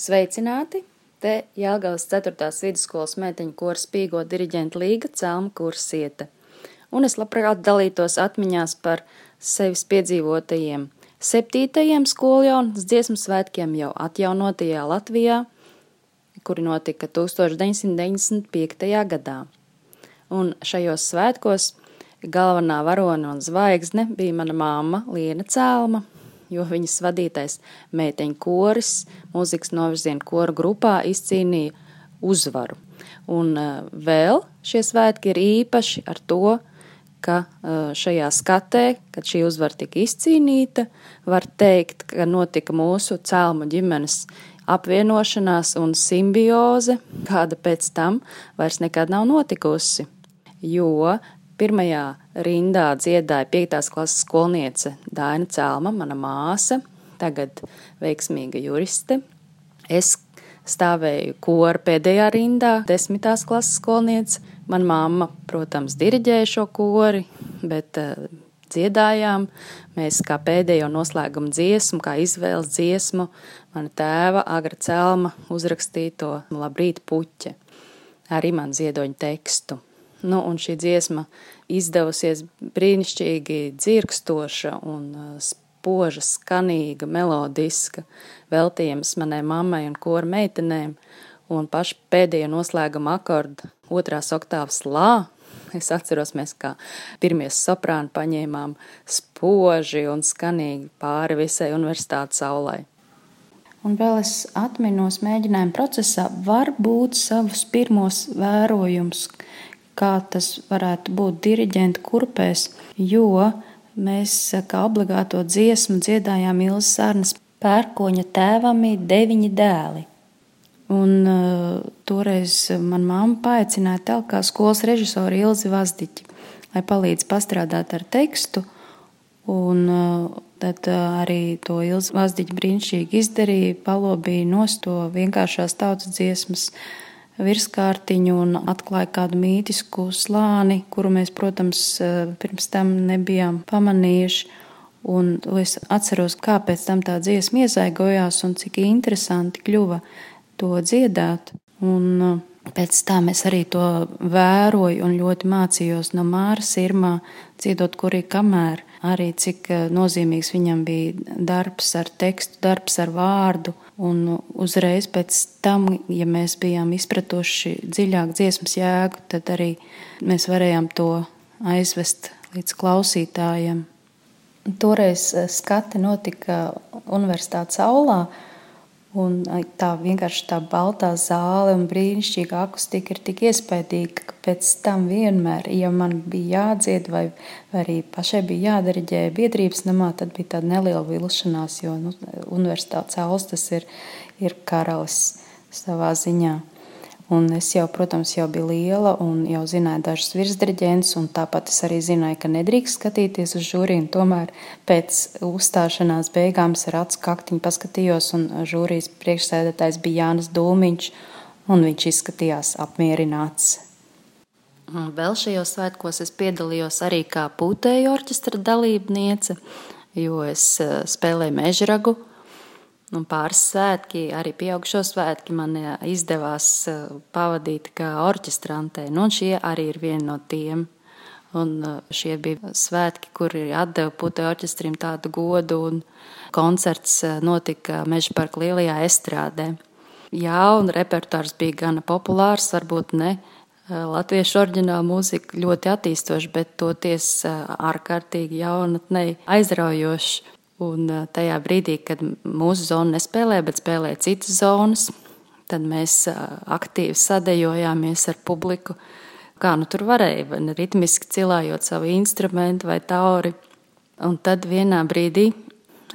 Sveicināti! Te Jālgavas 4. vidusskolas meiteņu kora spīgo diriģenta līga Celma Kursieta. Un es labprāt dalītos atmiņās par sevis piedzīvotajiem septītajiem skoljaunas dziesmu svētkiem jau atjaunotajā Latvijā, kuri notika 1995. gadā. Un šajos svētkos galvenā varone un zvaigzne bija mana mamma Liena Cēlma, jo viņas vadītais meiteņu koris mūzikas novirzienu koru grupā izcīnīja uzvaru. Un uh, vēl šie svētki ir īpaši ar to, ka uh, šajā skatē, kad šī uzvara tika izcīnīta, var teikt, ka notika mūsu cēlmu ģimenes apvienošanās un simbioze, kāda pēc tam vairs nekad nav notikusi. Jo Pirmajā rindā dziedāja 5. klases skolniece Daina Cēlma, mana māsa, tagad veiksmīga juriste. Es stāvēju kora pēdējā rindā, 10. klases skolniece. Mana mamma, protams, diriģēja šo kori, bet uh, dziedājām. Mēs kā pēdējo noslēgumu dziesmu, kā izvēles dziesmu, mana tēva Agra Celma uzrakstīto Labrīt puķe, arī man ziedoņu tekstu. Nu, un šī dziesma izdevusies brīnišķīgi dzirkstoša un uh, spoža, skanīga, melodiska, veltījums manai mammai un kora meitenēm, un paši pēdējie noslēguma akordi otrās oktāvas lā. Es atceros, mēs kā pirmie soprāni paņēmām spoži un skanīgi pāri visai universitātes saulai. Un vēl es atminos mēģinājumu procesā, varbūt savus pirmos vērojumus, kā tas varētu būt diriģenta kurpēs, jo mēs kā obligāto dziesmu dziedājām Ilzas Sārnas pērkoņa tēvami deviņi dēli. Un uh, toreiz man mamma paaicināja telk kā skolas režisoru Ilzi Vazdiķi, lai palīdz pastrādāt ar tekstu. Un uh, tad uh, arī to Ilzi Vazdiķi brīnišķīgi izdarīja, palobīja nost to vienkāršās tautas dziesmas uh, virskārtiņu un atklāja kādu mītisku slāni, kuru mēs, protams, eh, pirms tam nebijām pamanījuši. Un es atceros, kāpēc tam tā dziesma iesaigojās un cik interesanti kļuva to dziedāt. Un eh, pēc tam es arī to vēroju un ļoti mācījos no Māras Irmā, dziedot kurī kamēr arī cik eh, nozīmīgs viņam bija darbs ar tekstu, darbs ar vārdu. Un uzreiz pēc tam, ja mēs bijām izpratuši dziļāk dziesmas jēgu, tad arī mēs varējām to aizvest līdz klausītājiem. Toreiz eh, skate notika Universitātes aulā, Un tā vienkārši tā baltā zāle un brīnišķīga akustika ir tik iespaidīga, ka pēc tam vienmēr, ja man bija jādzied vai, vai arī pašai bija jādariģē biedrības namā, tad bija tāda neliela vilšanās, jo nu, universitātes auls tas ir, ir karalis savā ziņā. Un es jau, protams, jau biju liela un jau zināju dažus virsdirigents, un tāpat es arī zināju, ka nedrīkst skatīties uz žūriju. Tomēr pēc uzstāšanās beigām es ar acu kaktiņu paskatījos, un žūrijas priekšsēdētājs bija Jānis Dūmiņš, un viņš izskatījās apmierināts. Vēl šajos svētkos es piedalījos arī kā pūtēju orķestra dalībniece, jo es eh, spēlēju mežragu Un pāris svētki, arī pieaugušo svētki, man izdevās eh, pavadīt kā orķestrantē. Nu, šie arī ir vieni no tiem. Un eh, šie bija svētki, kuri atdeva putekļu orķestrim tādu godu, un koncerts eh, notika Meža parka lielajā estrādē. Jā, un repertuārs bija gana populārs, varbūt ne latviešu oriģināla mūzika ļoti attīstoša, bet toties ārkārtīgi jaunatnei aizraujoši. Un tajā brīdī, kad mūsu zona nespēlē, bet spēlē citas zonas, tad mēs aktīvi sadējojāmies ar publiku. Kā nu tur varēja, vai ne ritmiski cilājot savu instrumentu vai tauri. Un tad vienā brīdī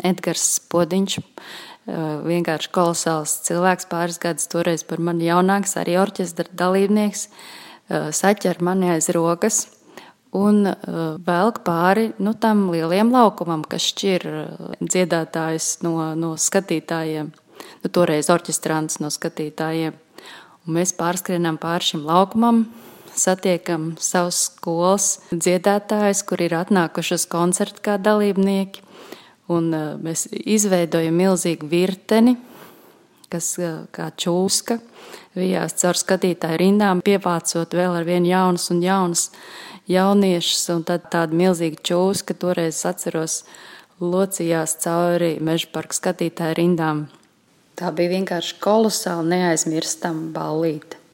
Edgars Podiņš, vienkārši kolosāls cilvēks, pāris gadus toreiz par mani jaunāks, arī orķestra dalībnieks, saķer mani aiz rokas un uh, velk pāri nu, tam lielajam laukumam, kas šķir uh, dziedātājus no, no skatītājiem, nu, toreiz orķestrants no skatītājiem. Un mēs pārskrienam pāri šim laukumam, satiekam savus skolas dziedātājus, kur ir atnākuši uz koncertu kā dalībnieki. Un uh, mēs izveidojam milzīgu virteni, kas kā čūska vijās caur skatītāju rindām, pievācot vēl ar vienu jaunus un jaunus jauniešus, un tad tāda milzīga čūska toreiz atceros locījās cauri meža parka skatītāju rindām. Tā bija vienkārši kolosāli neaizmirstama ballīte.